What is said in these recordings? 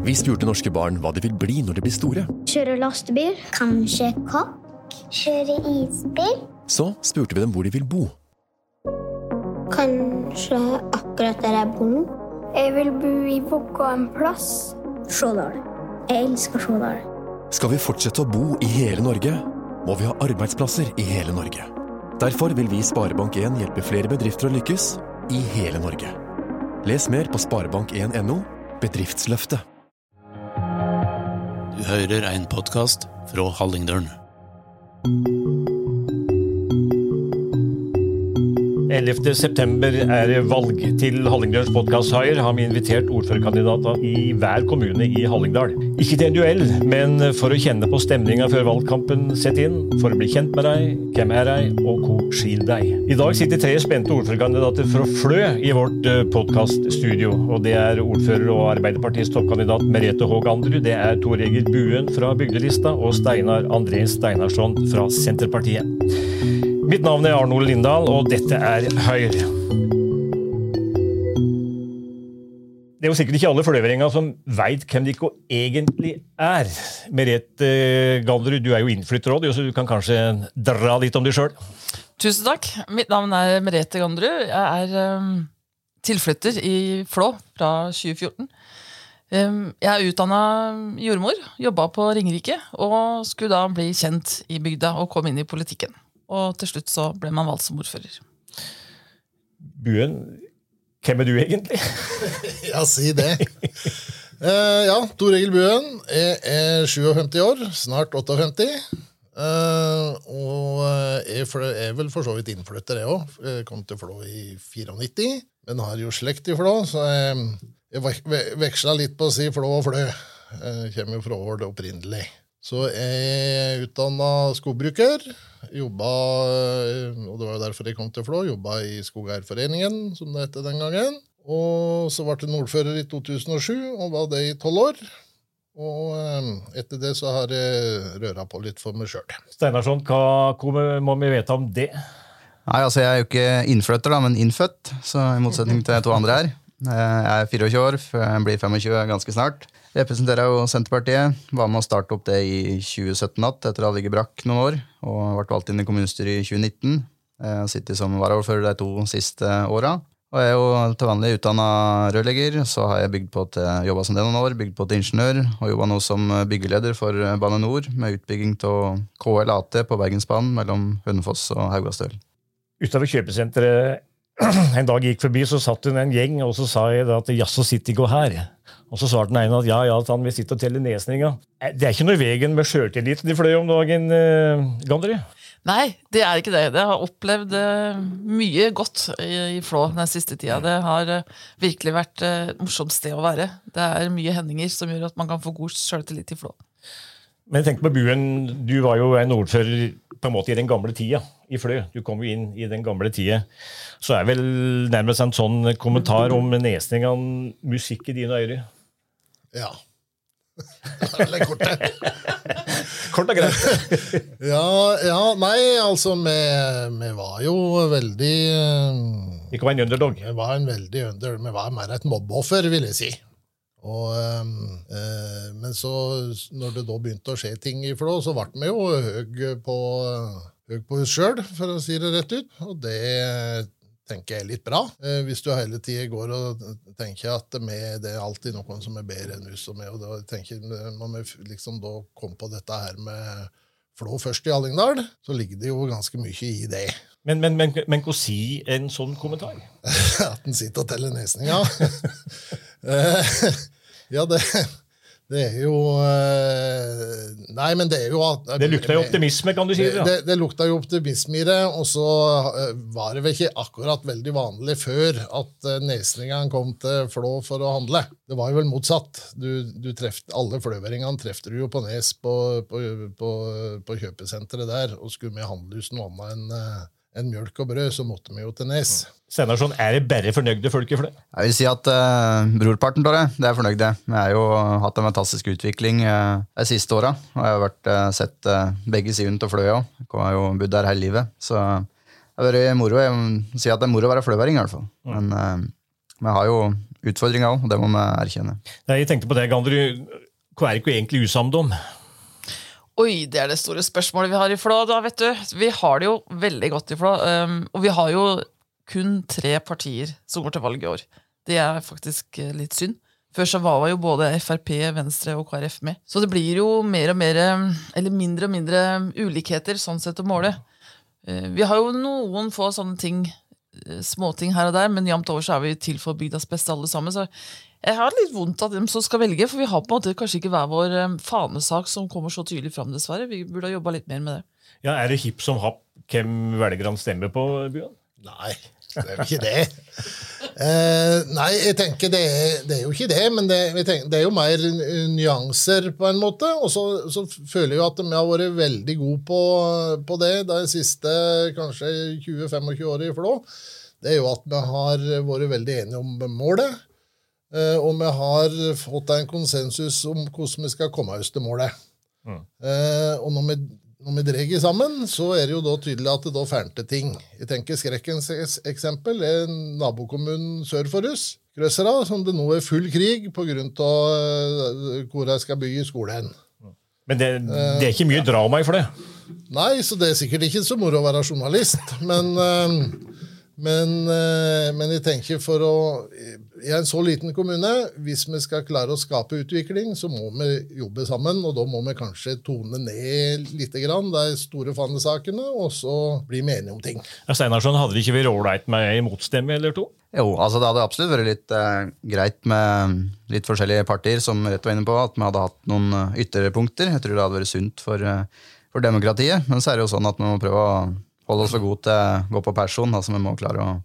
Vi spurte norske barn hva de vil bli når de blir store. Kjøre lastebil. Kanskje kokk. Kjøre isbil. Så spurte vi dem hvor de vil bo. Kanskje akkurat der jeg bor nå. Jeg vil bo i Vågå en plass. Stjårdal. Jeg elsker Stjårdal. Skal vi fortsette å bo i hele Norge, må vi ha arbeidsplasser i hele Norge. Derfor vil vi i Sparebank1 hjelpe flere bedrifter å lykkes i hele Norge. Les mer på sparebank1.no bedriftsløftet. Du hører en podkast fra Hallingdølen. 11. september er det valg til Hallingdøls podkasthaier. Har vi invitert ordførerkandidater i hver kommune i Hallingdal. Ikke til en duell, men for å kjenne på stemninga før valgkampen setter inn. For å bli kjent med deg, hvem er deg, og hvor skil deg. I dag sitter tre spente ordførerkandidater fra Flø i vårt podkaststudio. Og det er ordfører og Arbeiderpartiets toppkandidat Merete Haag Andrud. Det er Tor Egil Buen fra Bygdelista og Steinar André Steinarsson fra Senterpartiet. Mitt navn er Arnold Lindahl, og dette er Høyre. Det er jo sikkert ikke alle fløveringer som veit hvem de egentlig er. Merete Gallerud, du er jo innflytter òg, så du kan kanskje dra litt om deg sjøl? Tusen takk. Mitt navn er Merete Ganderud. Jeg er um, tilflytter i Flå fra 2014. Um, jeg er utdanna jordmor, jobba på Ringerike og skulle da bli kjent i bygda og komme inn i politikken. Og til slutt så ble man valgt som ordfører. Buen, hvem er du egentlig? ja, si det. Uh, ja, Tor Egil Buen. Jeg er 57 år, snart 58. Uh, og jeg er vel for så vidt innflytter, jeg òg. Kom til Flå i 94, men har jo slekt i Flå, så jeg, jeg veksla litt på å si Flå og Flø. Jeg kommer jo fra Ål opprinnelig. Så jeg utdanna skogbruker. Jobba, og det var jo derfor jeg kom til Flå, jobba i Skogeierforeningen, som det het den gangen. Og så ble jeg ordfører i 2007, og var det i tolv år. Og etter det så har jeg røra på litt for meg sjøl. Steinarsson, hva må vi vite om det? Nei, altså Jeg er jo ikke innflytter, da, men innfødt, så i motsetning til to andre her. Jeg er 24 år, jeg blir 25 ganske snart. Representerer jo Senterpartiet. Var med å starte opp det i 2017 igjen, etter å ha ligget brakk noen år. Og ble valgt inn i kommunestyret i 2019. Jeg har sittet som varaordfører de to siste åra. Og jeg er jo til vanlig utdanna rørlegger, så har jeg bygd på til, jobba som det noen år, bygd på til ingeniør, og jobba nå som byggeleder for Bane Nor, med utbygging av KLAT på Bergensbanen mellom Hønefoss og Haugastøl. Utover kjøpesenteret en dag gikk forbi, så satt hun en gjeng, og så sa jeg da at jaså, sitter ikke her? Og så svarte den ene at ja, ja, han vil sitte og telle nesninga. Det er ikke noe i veien med sjøltilliten de fløy om dagen, eh, Gandri? Nei, det er ikke det. Jeg har opplevd uh, mye godt i, i Flå den siste tida. Det har uh, virkelig vært et morsomt sted å være. Det er mye hendinger som gjør at man kan få god sjøltillit i Flå. Men tenk på Buen, du var jo en ordfører på en måte i den gamle tida i Flø. Du kom jo inn i den gamle tida. Så er vel nærmest en sånn kommentar om nesningene musikk i dine ører? Ja. Eller kortet. Kort og greit. ja, ja, nei, altså, vi, vi var jo veldig Ikke var en underdog? Vi var en veldig under, vi var mer et mobbeoffer, vil jeg si. Og, øh, men så, når det da begynte å skje ting i Flå, så ble vi jo høy på, høy på oss sjøl, for å si det rett ut. Og det tenker jeg er litt bra. Eh, hvis du hele tida går og tenker at med, det er alltid noen som er bedre enn oss, og, med, og da tenker man liksom da kom på dette her med Flå først i Hallingdal, så ligger det jo ganske mye i det. Men, men, men, men hva si en sånn kommentar? at en sitter og teller nesninga? ja, det det er jo Nei, men det er jo at Det lukta jo optimisme, kan du si. Det, det, det lukta jo optimisme i det. Og så var det vel ikke akkurat veldig vanlig før at nesningene kom til Flå for å handle. Det var jo vel motsatt. Du, du treft, alle fløveringene trefte du jo på Nes på, på, på, på kjøpesenteret der. Og skulle med handlehus noe annet enn en mjølk og brød, så måtte vi jo til Nes. Steinarsson, er det bare fornøyde folk i Flø? Jeg vil si at uh, brorparten av det, det er fornøyde. Vi har jo hatt en fantastisk utvikling uh, de siste åra. Og jeg har vært, uh, sett uh, begge sidene av Fløya. Jeg har jo bodd der hele livet. Så det har vært moro. Jeg vil si at det er moro å være fløværing, i hvert fall. Men vi har jo utfordringer òg, og det må vi erkjenne. Nei, jeg tenkte på det, Gandru. Hva er dere egentlig usamde om? Oi, det er det store spørsmålet vi har i Flå. da, vet du. Vi har det jo veldig godt i Flå. Um, og vi har jo kun tre partier som går til valg i år. Det er faktisk eh, litt synd. Før så var jo både Frp, Venstre og KrF med. Så det blir jo mer og mer, um, eller mindre og mindre ulikheter sånn sett å måle. Uh, vi har jo noen få sånne ting, uh, småting her og der, men jevnt over så er vi til for bygdas beste alle sammen. Så jeg har litt vondt av dem som skal velge, for vi har på en måte kanskje ikke hver vår um, fanesak som kommer så tydelig fram, dessverre. Vi burde ha jobba litt mer med det. Ja, Er det hipp som happ hvem velgerne stemmer på, Bjørn? Nei, det er jo ikke det. Eh, nei, jeg tenker det er, det er jo ikke det, men det, tenker, det, er jo mer nyanser, på en måte. Og så, så føler jeg jo at vi har vært veldig gode på, på det de siste kanskje 20-25 årene i Flå. Det er jo at vi har vært veldig enige om målet. Eh, og vi har fått en konsensus om hvordan vi skal komme oss til målet. Mm. Eh, og når vi, når vi drar sammen, så er det jo da tydelig at det da fernte ting. Jeg tenker Skrekkens eksempel er nabokommunen sør for oss, Krøsera, som det nå er full krig pga. Eh, hvor de skal bygge skolen. Men det, det, er ikke mye drama i for det? Nei, så det er sikkert ikke så moro å være journalist. Men, men, men jeg tenker for å i en så liten kommune, hvis vi skal klare å skape utvikling, så må vi jobbe sammen. Og da må vi kanskje tone ned litt grann, de store fanesakene, og så bli vi enige om ting. Ja, Steinarsson, hadde det ikke vært ålreit med ei motstemme eller to? Jo, altså det hadde absolutt vært litt eh, greit med litt forskjellige partier, som Rett var inne på, at vi hadde hatt noen eh, ytterpunkter. Jeg tror det hadde vært sunt for, eh, for demokratiet. Men så er det jo sånn at vi må prøve å holde oss for gode til å gå på person. altså Vi må klare å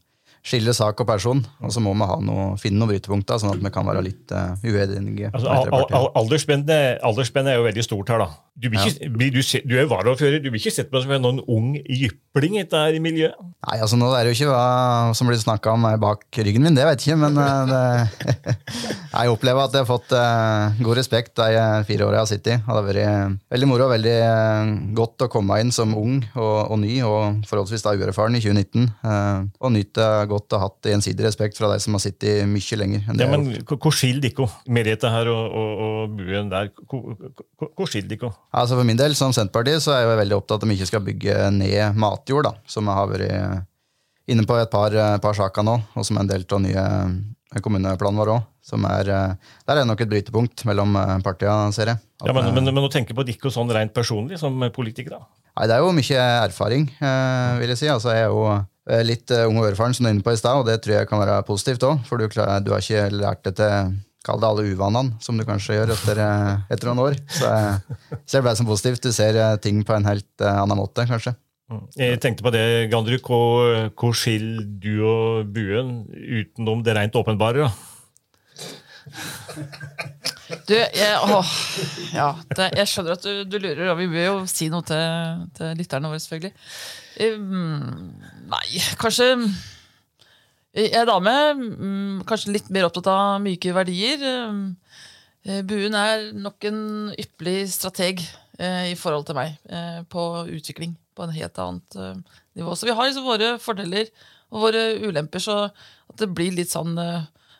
skille sak og person. Og så må vi noe, finne noen brytepunkter, sånn at vi kan være litt uh, uenige. Altså, al al aldersspennet er jo veldig stort her, da. Du, ja. blir, du, du er varaordfører, du blir ikke sett på som noen ung jypling i miljøet? Nei, altså nå er det jo ikke hva som blir snakka om bak ryggen min, det vet jeg ikke. Men uh, det, jeg opplever at jeg har fått uh, god respekt de fire åra jeg har sittet i. Det har vært veldig moro og veldig godt å komme inn som ung og, og ny, og forholdsvis da uerfaren i 2019. og nyte godt godt å ha hatt gjensidig respekt fra deg som har sittet mye lenger. enn det ja, men Hvor skiller dere Merete her og, og, og Buen der? Hvor skiller dere? Altså For min del, som Senterpartiet, så er jeg veldig opptatt av at vi ikke skal bygge ned matjord, da, som jeg har vært inne på et par, par saker nå, og som er en del av nye kommuneplanen vår òg. Der er nok et brytepunkt mellom partiene, ser jeg. ja, men, men, men å tenke på dere sånn rent personlig som politiker, da? Nei, Det er jo mye erfaring, vil jeg si. Altså, jeg er jo Eh, litt uh, ung og uerfaren, som du er inne på i stad, og det tror jeg kan være positivt òg. For du, du, har ikke lært det til Kall det alle uvanene, som du kanskje gjør etter, eh, etter noen år. Så jeg ser det som positivt. Du ser ting på en helt annen måte, kanskje. Mm. Jeg tenkte på det, Gandrud. Hvor, hvor skiller du og Buen utenom det rent åpenbare? Du, jeg, åh, ja, det, jeg skjønner at du, du, lurer, og vi bør jo si noe til, til lytterne våre, selvfølgelig. Um, nei, kanskje Jeg er dame. Um, kanskje litt mer opptatt av myke verdier. Um, Buen er nok en ypperlig strateg i forhold til meg på utvikling på en helt annet nivå. Så vi har liksom våre fordeler og våre ulemper, så at det blir litt sånn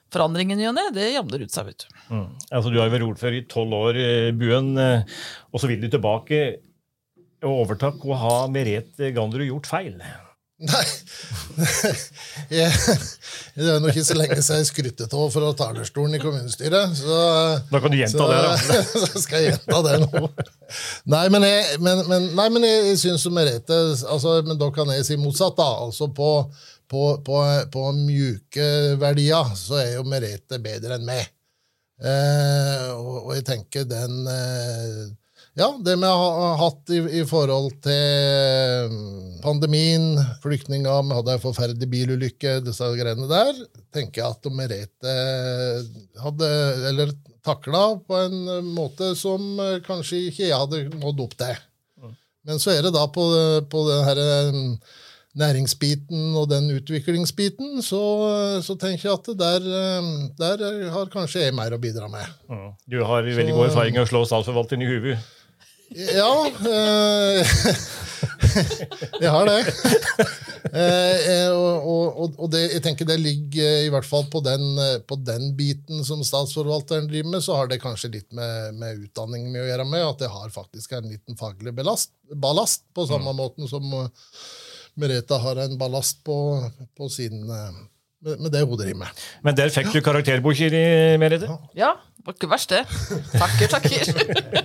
forandringen i og ned, det jamner ut seg. vet Du mm. Altså, du har vært ordfører i tolv år, Buen, og så vil du tilbake å overta hva har Merete Ganderud gjort feil? Nei jeg, Det er nok ikke så lenge siden jeg skrytte av fra talerstolen i kommunestyret. Så, da kan du gjenta så, det, da. Så skal jeg gjenta det nå. Nei, men jeg, men, men, nei, men jeg, jeg syns Merete altså, Men da kan jeg si motsatt. da, altså på, på, på, på mjuke verdier så er jo Merete bedre enn meg. Eh, og, og, jeg tenker den eh, ja, det vi har hatt i, i, forhold til mm, pandemien, flyktninger, vi hadde en forferdelig bilulykke, disse greiene der, tenker jeg at Merete hadde eller takla på en måte som kanskje ikke jeg hadde nådd opp til. Men så er det da på, på den her mm, næringsbiten og den utviklingsbiten, så, så, tenker jeg at der, mm, der, har kanskje jeg mer å bidra med. Du har veldig god erfaring med å slå statsforvalteren i huet. Ja. Eh, jeg har det. Eh, eh, og, og, og det, jeg tenker det ligger i hvert fall på den, på den biten som statsforvalteren driver med, så har det kanskje litt med, med utdanning med å gjøre med, at det har faktisk en liten faglig belast, ballast, på samme mm. måten som Merete har en ballast på, på sin med, med, det hun driver med. Men der fikk du karakterbok, i Merete? Ja, det var ikke verst, det. Takker, takker.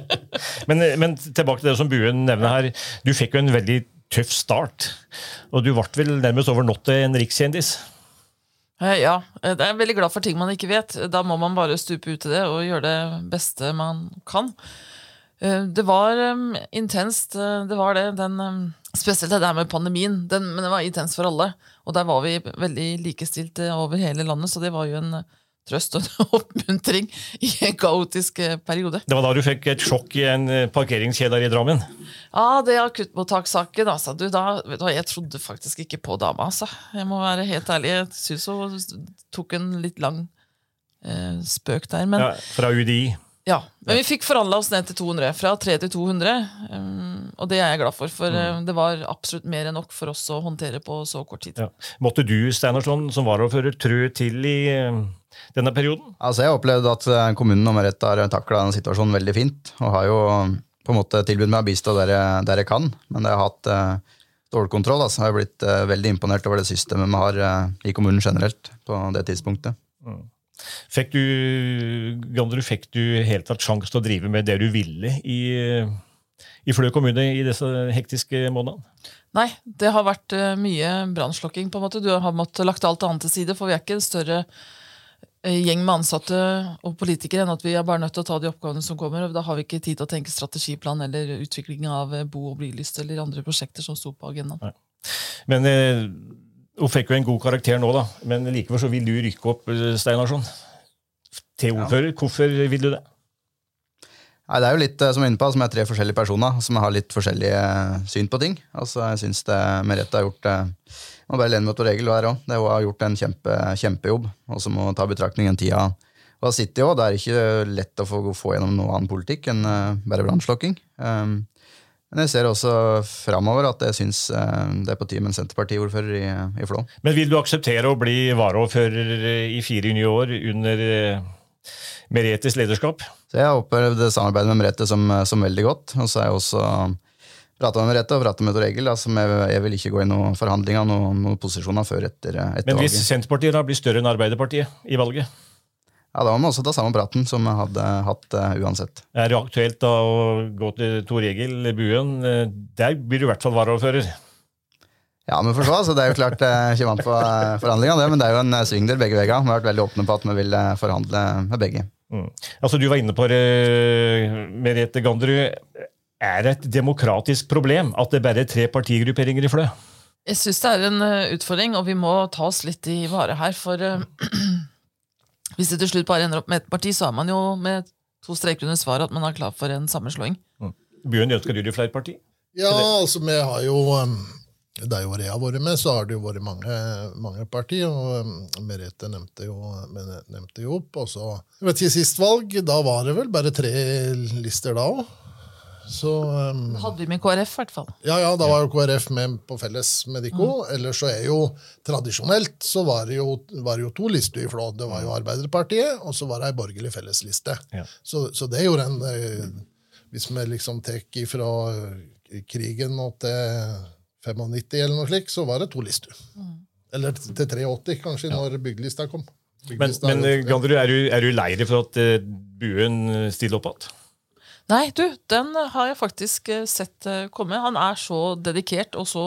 men, men, tilbake til det som Buen nevner her. Du fikk jo en veldig tøff start. Og du ble vel nærmest over natta en rikskjendis? Eh, ja. Jeg er veldig glad for ting man ikke vet. Da må man bare stupe ut i det og gjøre det beste man kan. Eh, det var um, intenst, eh, det var det. Den, um, spesielt det der med pandemien. Den, men det var intenst for alle. Og der var vi veldig likestilte over hele landet, så det var jo en trøst og en oppmuntring i en kaotisk eh, periode. Det var da du fikk et sjokk i en parkeringskjeder parkeringskjede i Drammen? Ja, det akuttmottakssaken. Altså. Du, da, du, jeg trodde faktisk ikke på dama, altså. Jeg må være helt ærlig. Jeg syns hun tok en litt lang eh, spøk der. Men, ja, fra UDI? Ja, men vi fikk forhandla oss ned til 200. Fra 3 til 200. Um, og det er jeg glad for, for mm. det var absolutt mer enn nok for oss å håndtere på så kort tid. Ja. Måtte du, Steinarsson, som varaordfører, trø til i denne perioden? Altså, Jeg opplevde at eh, kommunen og Merete har takla den situasjonen veldig fint. Og har jo på en måte tilbudt meg å bistå der, der, jeg kan. Men jeg har hatt uh, kontroll. Altså. Jeg har blitt uh, veldig imponert over det systemet vi har uh, i kommunen generelt på det tidspunktet. Mm. Fikk du, Gandru, fikk du helt tatt sjanse til å drive med det du ville i, i Flø kommune i disse hektiske månedene? Nei, det har vært mye brannslokking. Du har måttet lagt alt annet til side, for vi er ikke en større Eh, gjeng med ansatte og politikere enn at vi er bare nødt til å ta de oppgavene som kommer. og Da har vi ikke tid til å tenke strategiplan eller utvikling av eh, bo- og blylyst eller andre prosjekter som sto på agendaen. Nei. Men eh, Hun fikk jo en god karakter nå, da. Men likevel så vil du rykke opp eh, Steinarsson, til ordfører. Ja. Hvorfor vil du det? Nei, Det er jo litt som er inne på, som er tre forskjellige personer som har litt forskjellige syn på ting. Altså, Jeg syns Merete har gjort må bare lene meg til regel her òg. Hun har gjort en kjempe, kjempejobb. Og så må ta betraktning den tida hun har sittet i òg. Det er ikke lett å få, få gjennom noe annen politikk enn bare brannslokking. Um, men jeg ser også framover at jeg syns uh, det er på tide med en Senterparti-ordfører i, i, Flå. Men vil du akseptere å bli varaordfører i fire nye år under uh, Meretes lederskap? Så jeg har opplevd samarbeidet med Merete som, som veldig godt. Og så har jeg også prata med Merete og prata med Tor Egil. Altså, jeg vil ikke gå i noen forhandlinger noen, noen posisjoner før etter, etter Men hvis valget. Senterpartiet da blir større enn Arbeiderpartiet i valget? Ja, Da må vi også ta samme praten som vi hadde hatt uh, uansett. Er det aktuelt da å gå til Tor Egil Buen? Eh, der blir du i hvert fall varaordfører. Ja, men for så, Altså, det er jo klart ikke kommer an på uh, forhandlingene, men det er jo en sving der begge veier. Vi har vært veldig åpne på at vi vil forhandle med begge. Mm. Altså, Du var inne på det, Merete Ganderud er det et demokratisk problem at det bare er tre partigrupperinger i Flø? Jeg syns det er en uh, utfordring, og vi må ta oss litt i vare her. For uh, hvis det til slutt bare ender opp med ett parti, så er man jo med to streker under svaret at man er klar for en sammenslåing. Mm. Bjørn, ønsker du flere parti? Ja, altså vi har jo um, Der hvor jeg har vært med, så har det jo vært mange, mange parti. og um, Merete nevnte jo, nevnte jo opp. og så, ved Sist valg, da var det vel bare tre lister da òg. Så, um, hadde vi med KrF, i hvert fall. Ja, ja, da var jo KrF med på felles med Dikko. Mm. Ellers så er jo tradisjonelt så var det jo, var det jo to lister i Flå. Det var jo Arbeiderpartiet, og så var det ei borgerlig fellesliste. Ja. Så, så, det gjorde en eh, Hvis vi liksom tar ifra eh, krigen og til 95 eller noe slikt, så var det to lister. Mm. Eller til 83, kanskje, ja. når byggelista kom. Byggelista men, men Gandrud, er du, er du lei deg for at uh, Buen stiller opp igjen? Nei, du, den har jeg faktisk eh, sett eh, komme. Han er så dedikert og så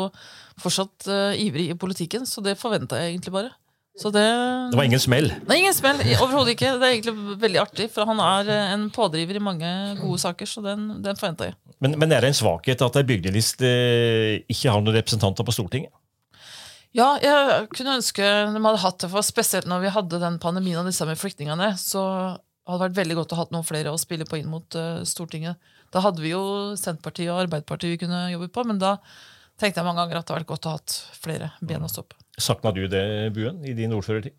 fortsatt uh, ivrig i politikken, så det forventa jeg egentlig bare. Det, det, var ingen smell? Nei, ingen smell, overhodet ikke. Det er egentlig veldig artig, for han er en pådriver i mange gode saker, så den, den forventa jeg. Men, men, er det en svakhet at ei bygdeliste ikke har noen representanter på Stortinget? Ja, jeg kunne ønske de hadde hatt det, for spesielt når vi hadde den pandemien og disse med flyktningene, så hadde vært veldig godt å ha noen flere å spille på inn mot uh, Stortinget. Da hadde vi jo Senterpartiet og Arbeiderpartiet vi kunne jobbe på, men da tenkte jeg mange ganger at det hadde vært godt å ha hatt flere ben å stå på. Sakna du det, Buen, i din ordførertid?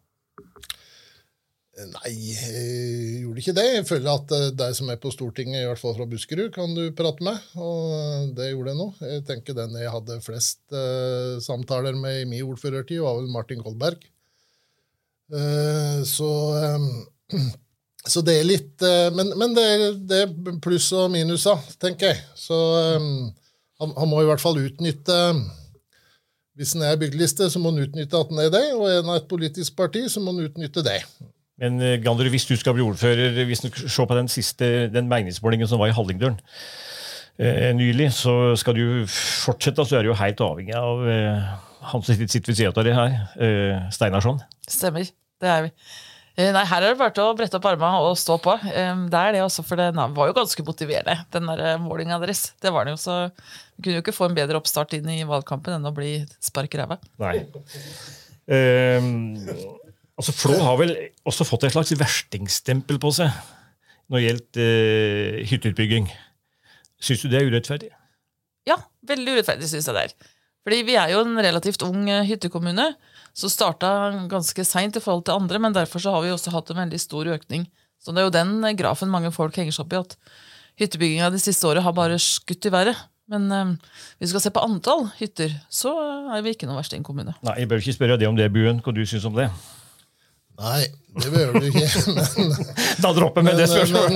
Nei, jeg gjorde ikke det. Jeg føler at eh, deg som er på Stortinget, i hvert fall fra Buskerud, kan du prate med. Og det gjorde jeg nå. Jeg tenker den jeg hadde flest uh, samtaler med i min ordførertid, var vel Martin Kolberg. Uh, så, um, så det er litt uh, Men, men det, er, det, er pluss og minus, tenker jeg. Så um, han, han, må i hvert fall utnytte Hvis han er bygdeliste, så må han utnytte at han er det, og er han et politisk parti, så må han utnytte det. Men eh, Gander, hvis du skal bli ordfører, hvis du ser på den siste den meningsmålingen som var i Hallingdølen eh, nylig, så skal du fortsette, så er du jo helt avhengig av eh, han som sitter ved siden av deg her, eh, Steinarsson. Stemmer. Det er vi. Eh, nei, Her er det bare til å brette opp armene og stå på. Eh, det er det også, for det var jo ganske motiverende, den der målinga deres. Det var det jo, så Vi kunne jo ikke få en bedre oppstart inn i valgkampen enn å bli spark i ræva. Um, Altså, Flå har vel også fått et slags verstingstempel på seg når det gjelder uh, hytteutbygging. Syns du det er urettferdig? Ja, veldig urettferdig syns jeg det er. Fordi vi er jo en relativt ung eh, hyttekommune, som starta ganske seint i forhold til andre, men derfor så har vi også hatt en veldig stor økning. Så det er jo den eh, grafen mange folk henger seg opp i, at hyttebygginga de siste året har bare skutt i været. Men eh, hvis vi skal se på antall hytter, så er vi ikke noen verstingkommune. Nei, Jeg bør ikke spørre deg om det, Buen. Hva du syns om det? Nei, det behøver du ikke. Men, da dropper vi det spørsmålet.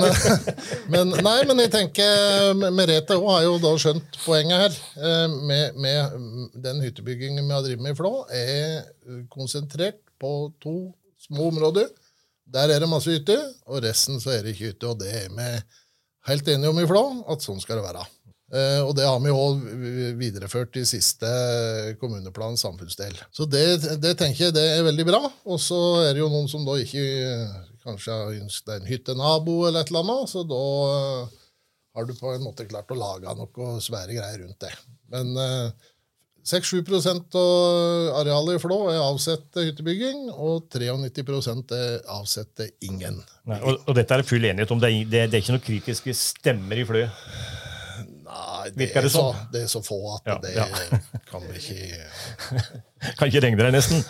Men, men, nei, men jeg tenker Merete òg har jo da skjønt poenget her. Eh, med, med den hyttebyggingen vi har drevet med i Flå, er konsentrert på to små områder. Der er det masse hytter, og resten så er det ikke hytte. Og det er vi helt enige om i Flå, at sånn skal det være. Uh, og det har vi òg videreført i siste kommuneplan samfunnsdel. Så det, det, tenker jeg det er veldig bra. Og så er det jo noen som da ikke kanskje har ønsket en hyttenabo eller et eller annet, så da uh, har du på en måte klart å lage noe svære greier rundt det. Men uh, 6-7 av arealet i Flå er avsett til hyttebygging, og 93 er avsett til ingen. Nei, og, og, dette er full enighet om. Det er, det, er ikke noen kritiske stemmer i Fløy? Nei, det, det, er så, det, er så, få at ja, det ja. kan vi ikke Kan ikke regne deg, nesten.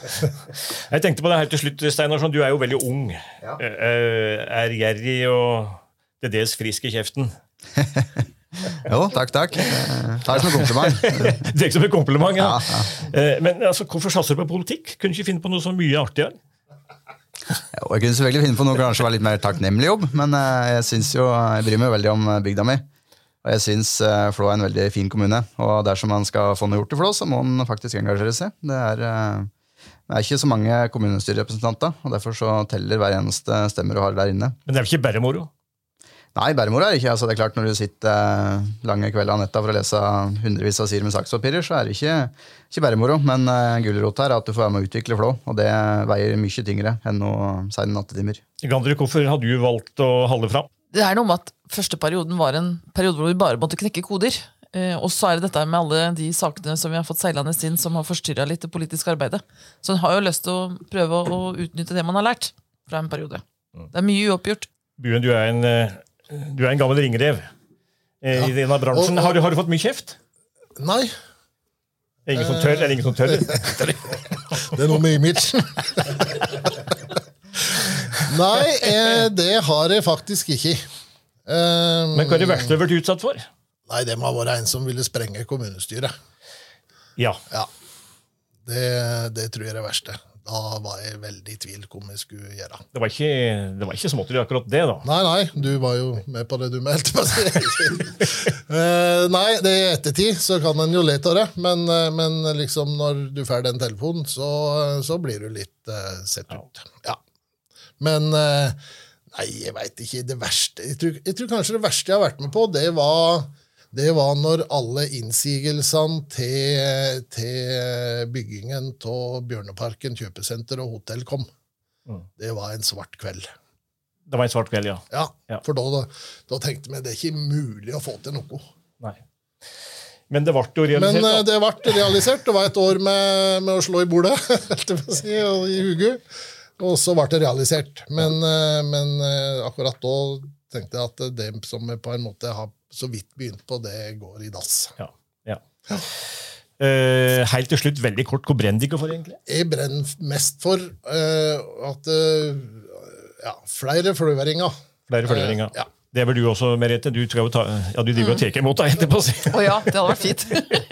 Jeg tenkte på det her til slutt, Steinarsson. Du er jo veldig ung. Ja. Eh, er gjerrig og til dels frisk i kjeften. jo, takk, takk. Ta det som en kompliment. det er ikke som en kompliment, ja. ja, ja. Eh, men altså, hvorfor satser du på politikk? Kunne du ikke finne på noe så mye artigere? Jo, jeg kunne selvfølgelig finne på noe kanskje var litt mer takknemlig jobb, men eh, jeg synes jo, jeg bryr meg veldig om bygda mi. Og jeg syns uh, Flå er en veldig fin kommune. Og dersom man skal få noe gjort i Flå, så må man faktisk engasjere seg. Det er, uh, det er ikke så mange kommunestyrerepresentanter, og derfor så teller hver eneste stemmer du har der inne. Men det er vel ikke bare moro? Nei, bare moro er det ikke. Altså, det er klart Når du sitter uh, lange kvelder og netter for å lese hundrevis av sider med sakspapirer, så er det ikke, ikke bare moro. Men uh, gulrota er at du får være med å utvikle Flå, og det veier mye tyngre enn noe seine nattetimer. Gandrik, hvorfor har du valgt å holde fram? Det er noe med at første perioden var en periode hvor vi bare måtte knekke koder. Eh, og så er det dette med alle de sakene som vi har fått seilende inn, som har forstyrra litt det politiske arbeidet. Så en har jo lyst til å prøve å utnytte det man har lært fra en periode. Det er mye uoppgjort. Buen, du er en, eh, du er en gammel ringrev eh, i denne bransjen. Og, og, har, du, har, du, fått mye kjeft? Nei. Er det ingen som tør? Er det ingen som tør? det er noe med imagen. Nei, eh, det har jeg faktisk ikke. Um, Men hva er det verste du har vært utsatt for? Nei, Det må ha vært en som ville sprenge kommunestyret. Ja. ja. Det, det, tror jeg er det verste. Da var jeg veldig i tvil hva jeg skulle gjøre. Det var ikke, det var ikke småtteri akkurat det, da? Nei, nei, du var jo med på det du meldte på. uh, nei, det i ettertid så kan en jo le av det, men, uh, men, liksom når du får den telefonen, så, så blir du litt uh, sett ut. Ja. Ja. Men eh, Nei, jeg veit ikke. Det verste jeg tror, jeg tror, kanskje det verste jeg har vært med på, det var, det var når alle innsigelsene til, til byggingen av Bjørneparken kjøpesenter og hotell kom. Mm. Det var en svart kveld. Det var en svart kveld, ja. Ja, ja. For da, da, tenkte vi det er ikke mulig å få til noe. Nei. Men det ble jo realisert. Men uh, det ble realisert. Det var et år med, med å slå i bordet, helt å si, og i huget. Og så ble det realisert. Men, eh, men eh, akkurat da tenkte jeg at det som på en måte har så vidt begynt på, det går i dass. Ja, ja. Uh, helt til slutt, veldig kort, hvor brenner dere for, egentlig? Jeg brenner mest for uh, at uh, ja, flere fløveringer. Flere følgeringer. Ja. Det er vel du også, Merete? Du, skal jo ta, ja, du driver og tar imot deg etterpå. Å oh, ja, det hadde vært fint.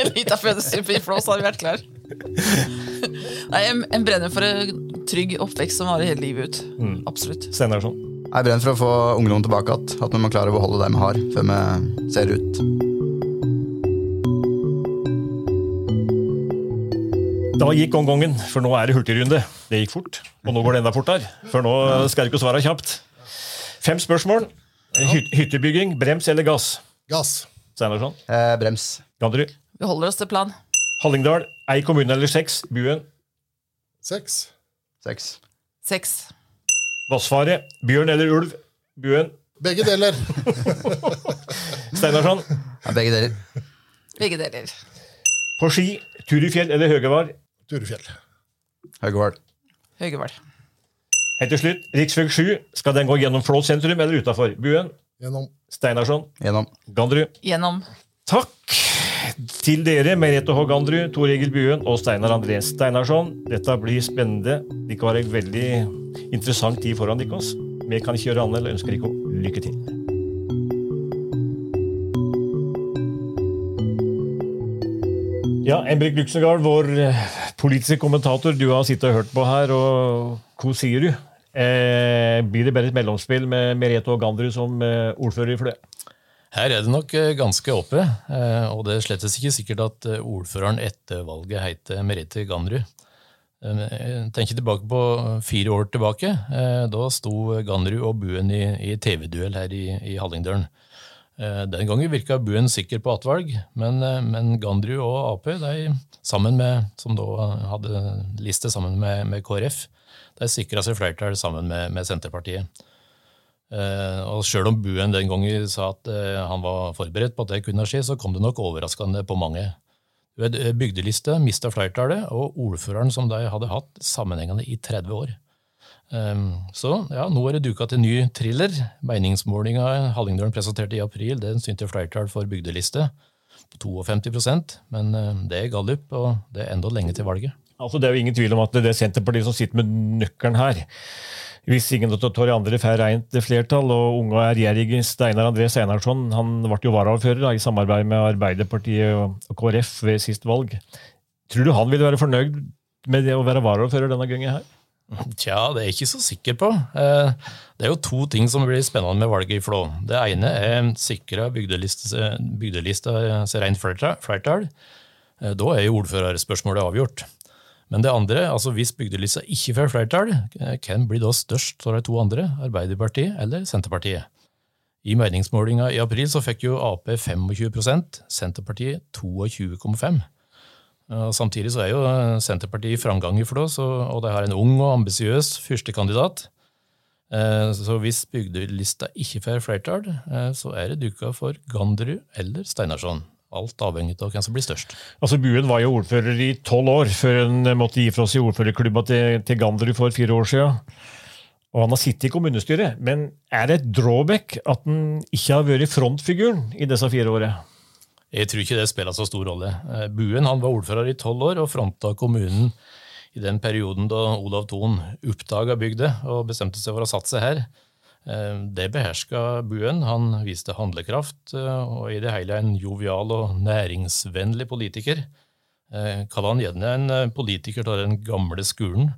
En liten fødestupe i flås hadde vært klar. Nei, en, en brenner for en trygg oppvekst som varer hele livet ut. Absolutt. Steinarsson. Jeg brenner for å få ungdom tilbake igjen. At vi må klare å beholde det vi har, før vi ser ut. Da gikk omgangen, for nå er det hurtigrunde. Det gikk fort, og nå går det enda fortere. For nå skal jeg ikke svare kjapt. Fem spørsmål. Hy hyttebygging, brems eller gass? Gass. Steinarsson. Eh, brems. Ganderud. Vi holder oss til plan. Hallingdal. Ei kommune eller seks? Buen. Seks. Seks. Seks. Vassfare. Bjørn eller ulv? Buen. Begge deler. Steinarsson. Ja, begge deler. Begge deler. På ski. Turufjell eller Høgevar? Turufjell. Høgevar. Høgevar. Helt til slutt. rv. 7. Skal den gå gjennom Flå sentrum eller utafor? Buen. Gjennom. Steinarsson. Gjennom. Gandru. Gjennom. Takk til dere, Merete Hågandru, Tor Egil Buen og Steinar André Steinarsson. Dette blir spennende. Dere har en veldig interessant tid foran dere. Vi kan ikke gjøre annet enn ønsker ønske dere lykke til. Ja, Embrik Luxengard, vår eh, politiske kommentator, du har sittet og hørt på her, og hva sier du? Eh, blir det bare et mellomspill med Merete og Gandrud som eh, ordfører i Flø? Her er det nok eh, ganske oppe, eh, og det er slettes ikke sikkert at eh, ordføreren etter valget heter Merete Ganrud. Tenk tilbake på fire år tilbake. Da sto Ganrud og Buen i, i TV-duell her i, i Hallingdølen. Den gangen virka Buen sikker på attvalg, men, men Ganrud og Ap, de, med, som da hadde liste sammen med, med KrF, de sikra seg flertall sammen med, med Senterpartiet. Eh, og Sjøl om Buen den gangen sa at eh, han var forberedt på at det kunne skje, så kom det nok overraskende på mange. Ved eh, Bygdeliste mista flertallet, og ordføreren som de hadde hatt sammenhengende i 30 år. Eh, så ja, nå er det duka til ny thriller. Meningsmålinga Hallingdølen presenterte i april, den synte flertall for bygdeliste på 52% men det er gallup, og det er enda lenge til valget. Altså, det er jo ingen tvil om at det er Senterpartiet som sitter med nøkkelen her. Hvis ingen av i andre får rent flertall, og unge og ærgjerrige Steinar André Steinarsson han ble jo varaordfører i samarbeid med Arbeiderpartiet og KrF ved sist valg. Tror du han ville være fornøyd med det å være varaordfører denne gangen her? Tja, det er jeg ikke så sikker på. Eh, Det er jo to ting som blir spennende med valget i Flå. Det ene er sikra bygdeliste, bygdelista seg rent flertall. flertall. Eh, Da er jo ordførerspørsmålet avgjort. Men det andre, altså hvis bygdelista ikke får flertall, hvem blir da størst av de to andre, Arbeiderpartiet eller Senterpartiet? I meningsmålinga i april så fikk jo Ap 25% Senterpartiet 22,5 Samtidig så er jo Senterpartiet i framgang i Flå, og de har en ung og ambisiøs førstekandidat. Eh, Så hvis bygdelista ikke får flertall, eh, så er det duka for Ganderud eller Steinarsson. Alt avhengig av hvem som blir størst. Altså, Buen var jo ordfører i tolv år før han måtte gi fra seg ordførerklubba til, til Ganderud for fire år siden. Og han har sittet i kommunestyret, men er det et drawback at han ikke har vært frontfiguren i disse fire årene? Jeg tror ikke det spiller så stor rolle. Eh, Buen han var ordfører i tolv år og fronta kommunen i den perioden da Olav Thon oppdaga bygda og bestemte seg for å satse her. Eh, Det beherska Buen. Han viste handlekraft eh, og i det hele en jovial og næringsvennlig politiker. Eh, Kaller han gjerne en politiker av den gamle skolen.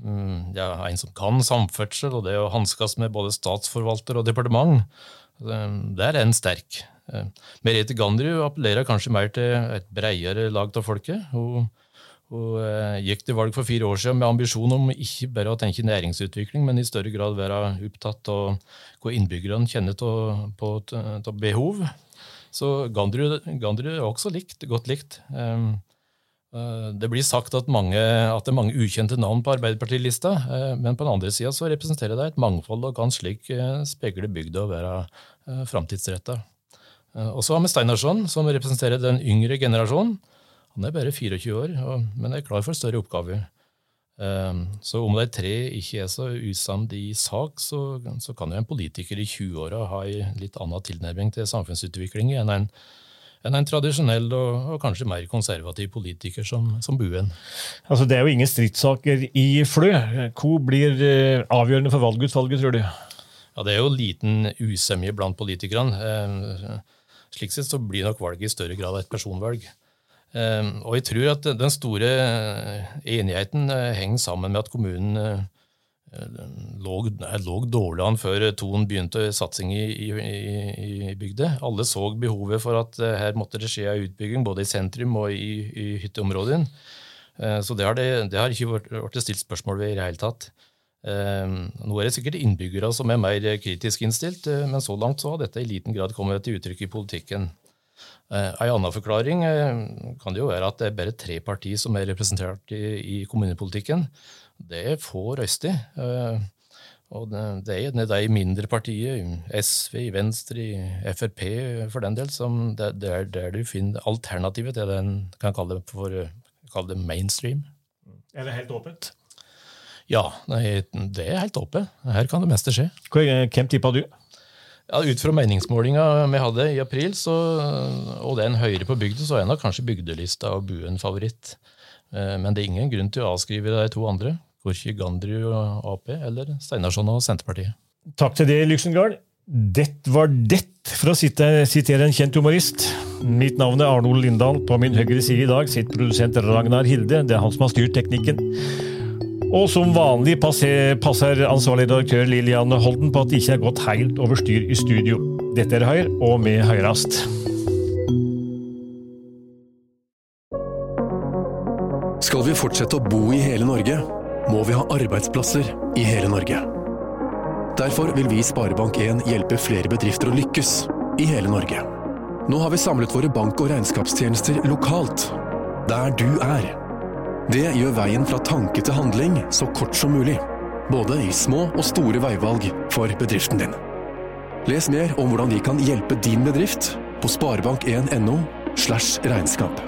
Mm, Ja, en som kan samferdsel og det å hanskes med både statsforvalter og departement. Der er en sterk. Merete Gandrud appellerer kanskje mer til et bredere lag av folket. Hun, hun eh, gikk til valg for fire år siden med ambisjon om ikke bare å tenke næringsutvikling, men i større grad være opptatt av hva innbyggerne kjenner av behov. Så Gandrud, er også likt, godt likt. Eh, eh, Det blir sagt at, mange, at det er mange ukjente navn på Arbeiderpartilista, eh, men på den andre sida representerer det et mangfold og kan slik spegle bygda og være framtidsretta. Og så har vi Steinarsson, som representerer den yngre generasjonen. Han er bare 24 år, og, men er klar for større oppgaver. Um, Så om de tre ikke er så usamd i sak, så, så kan jo en politiker i 20-åra ha en litt annen tilnærming til samfunnsutvikling enn en, enn en tradisjonell og, og, kanskje mer konservativ politiker som, som Buen. Altså, det er jo ingen stridssaker i Flø. Hvor blir eh, avgjørende for valgutvalget, tror du? Ja, Det er jo liten usemje blant politikerne. Eh, slik sett så blir nok valget i større grad et personvalg. Eh, og jeg tror at den store enigheten henger sammen med at kommunen lå, lå dårlig an før Ton begynte satsing i, i, i, bygda. Alle så behovet for at eh, her måtte det skje en utbygging, både i sentrum og i, i hytteområdene. Eh, så det har, det, det har ikke vært stilt spørsmål ved i det hele tatt. Eh, nå er det sikkert innbyggere som er mer kritisk innstilt, men så langt så har dette i liten grad kommet til uttrykk i politikken. En annen forklaring kan det jo være at det er bare tre partier som er representert i, i kommunepolitikken. Det er få røster. Eh, og det er de mindre partier, SV, Venstre, Frp for den del, som det, er der du finner alternativet til det en kan kalle, for, kalle det mainstream. Er det helt åpent? Ja, det er helt åpent. Her kan det meste skje. Hvem tipper du? Ja, Ut fra meningsmålinga vi hadde i april, så, og den høyere på bygda, så er nok kanskje bygdelista og Buen favoritt. Eh, men det er ingen grunn til å avskrive de to andre. Korki Gandrud og Ap, eller Steinarsson og Senterpartiet. Takk til det, Lyksengard. Det var det, for å sitere en kjent humorist. Mitt navn er Arnold Lindahl. På min høyre side i dag sitter produsent Ragnar Hilde. Det er han som har styrt teknikken. Og som vanlig passer, passer ansvarlig redaktør Lillian Holden på at det ikke er gått helt over styr i studio. Dette er Høyre, og vi høyrast. Skal vi fortsette å bo i hele Norge? må vi ha arbeidsplasser i hele Norge. Derfor vil vi i Sparebank1 hjelpe flere bedrifter å lykkes i hele Norge. Nå har vi samlet våre bank- og regnskapstjenester lokalt, der du er. Det gjør veien fra tanke til handling så kort som mulig, både i små og store veivalg for bedriften din. Les mer om hvordan vi kan hjelpe din bedrift på sparebank1.no slash regnskap.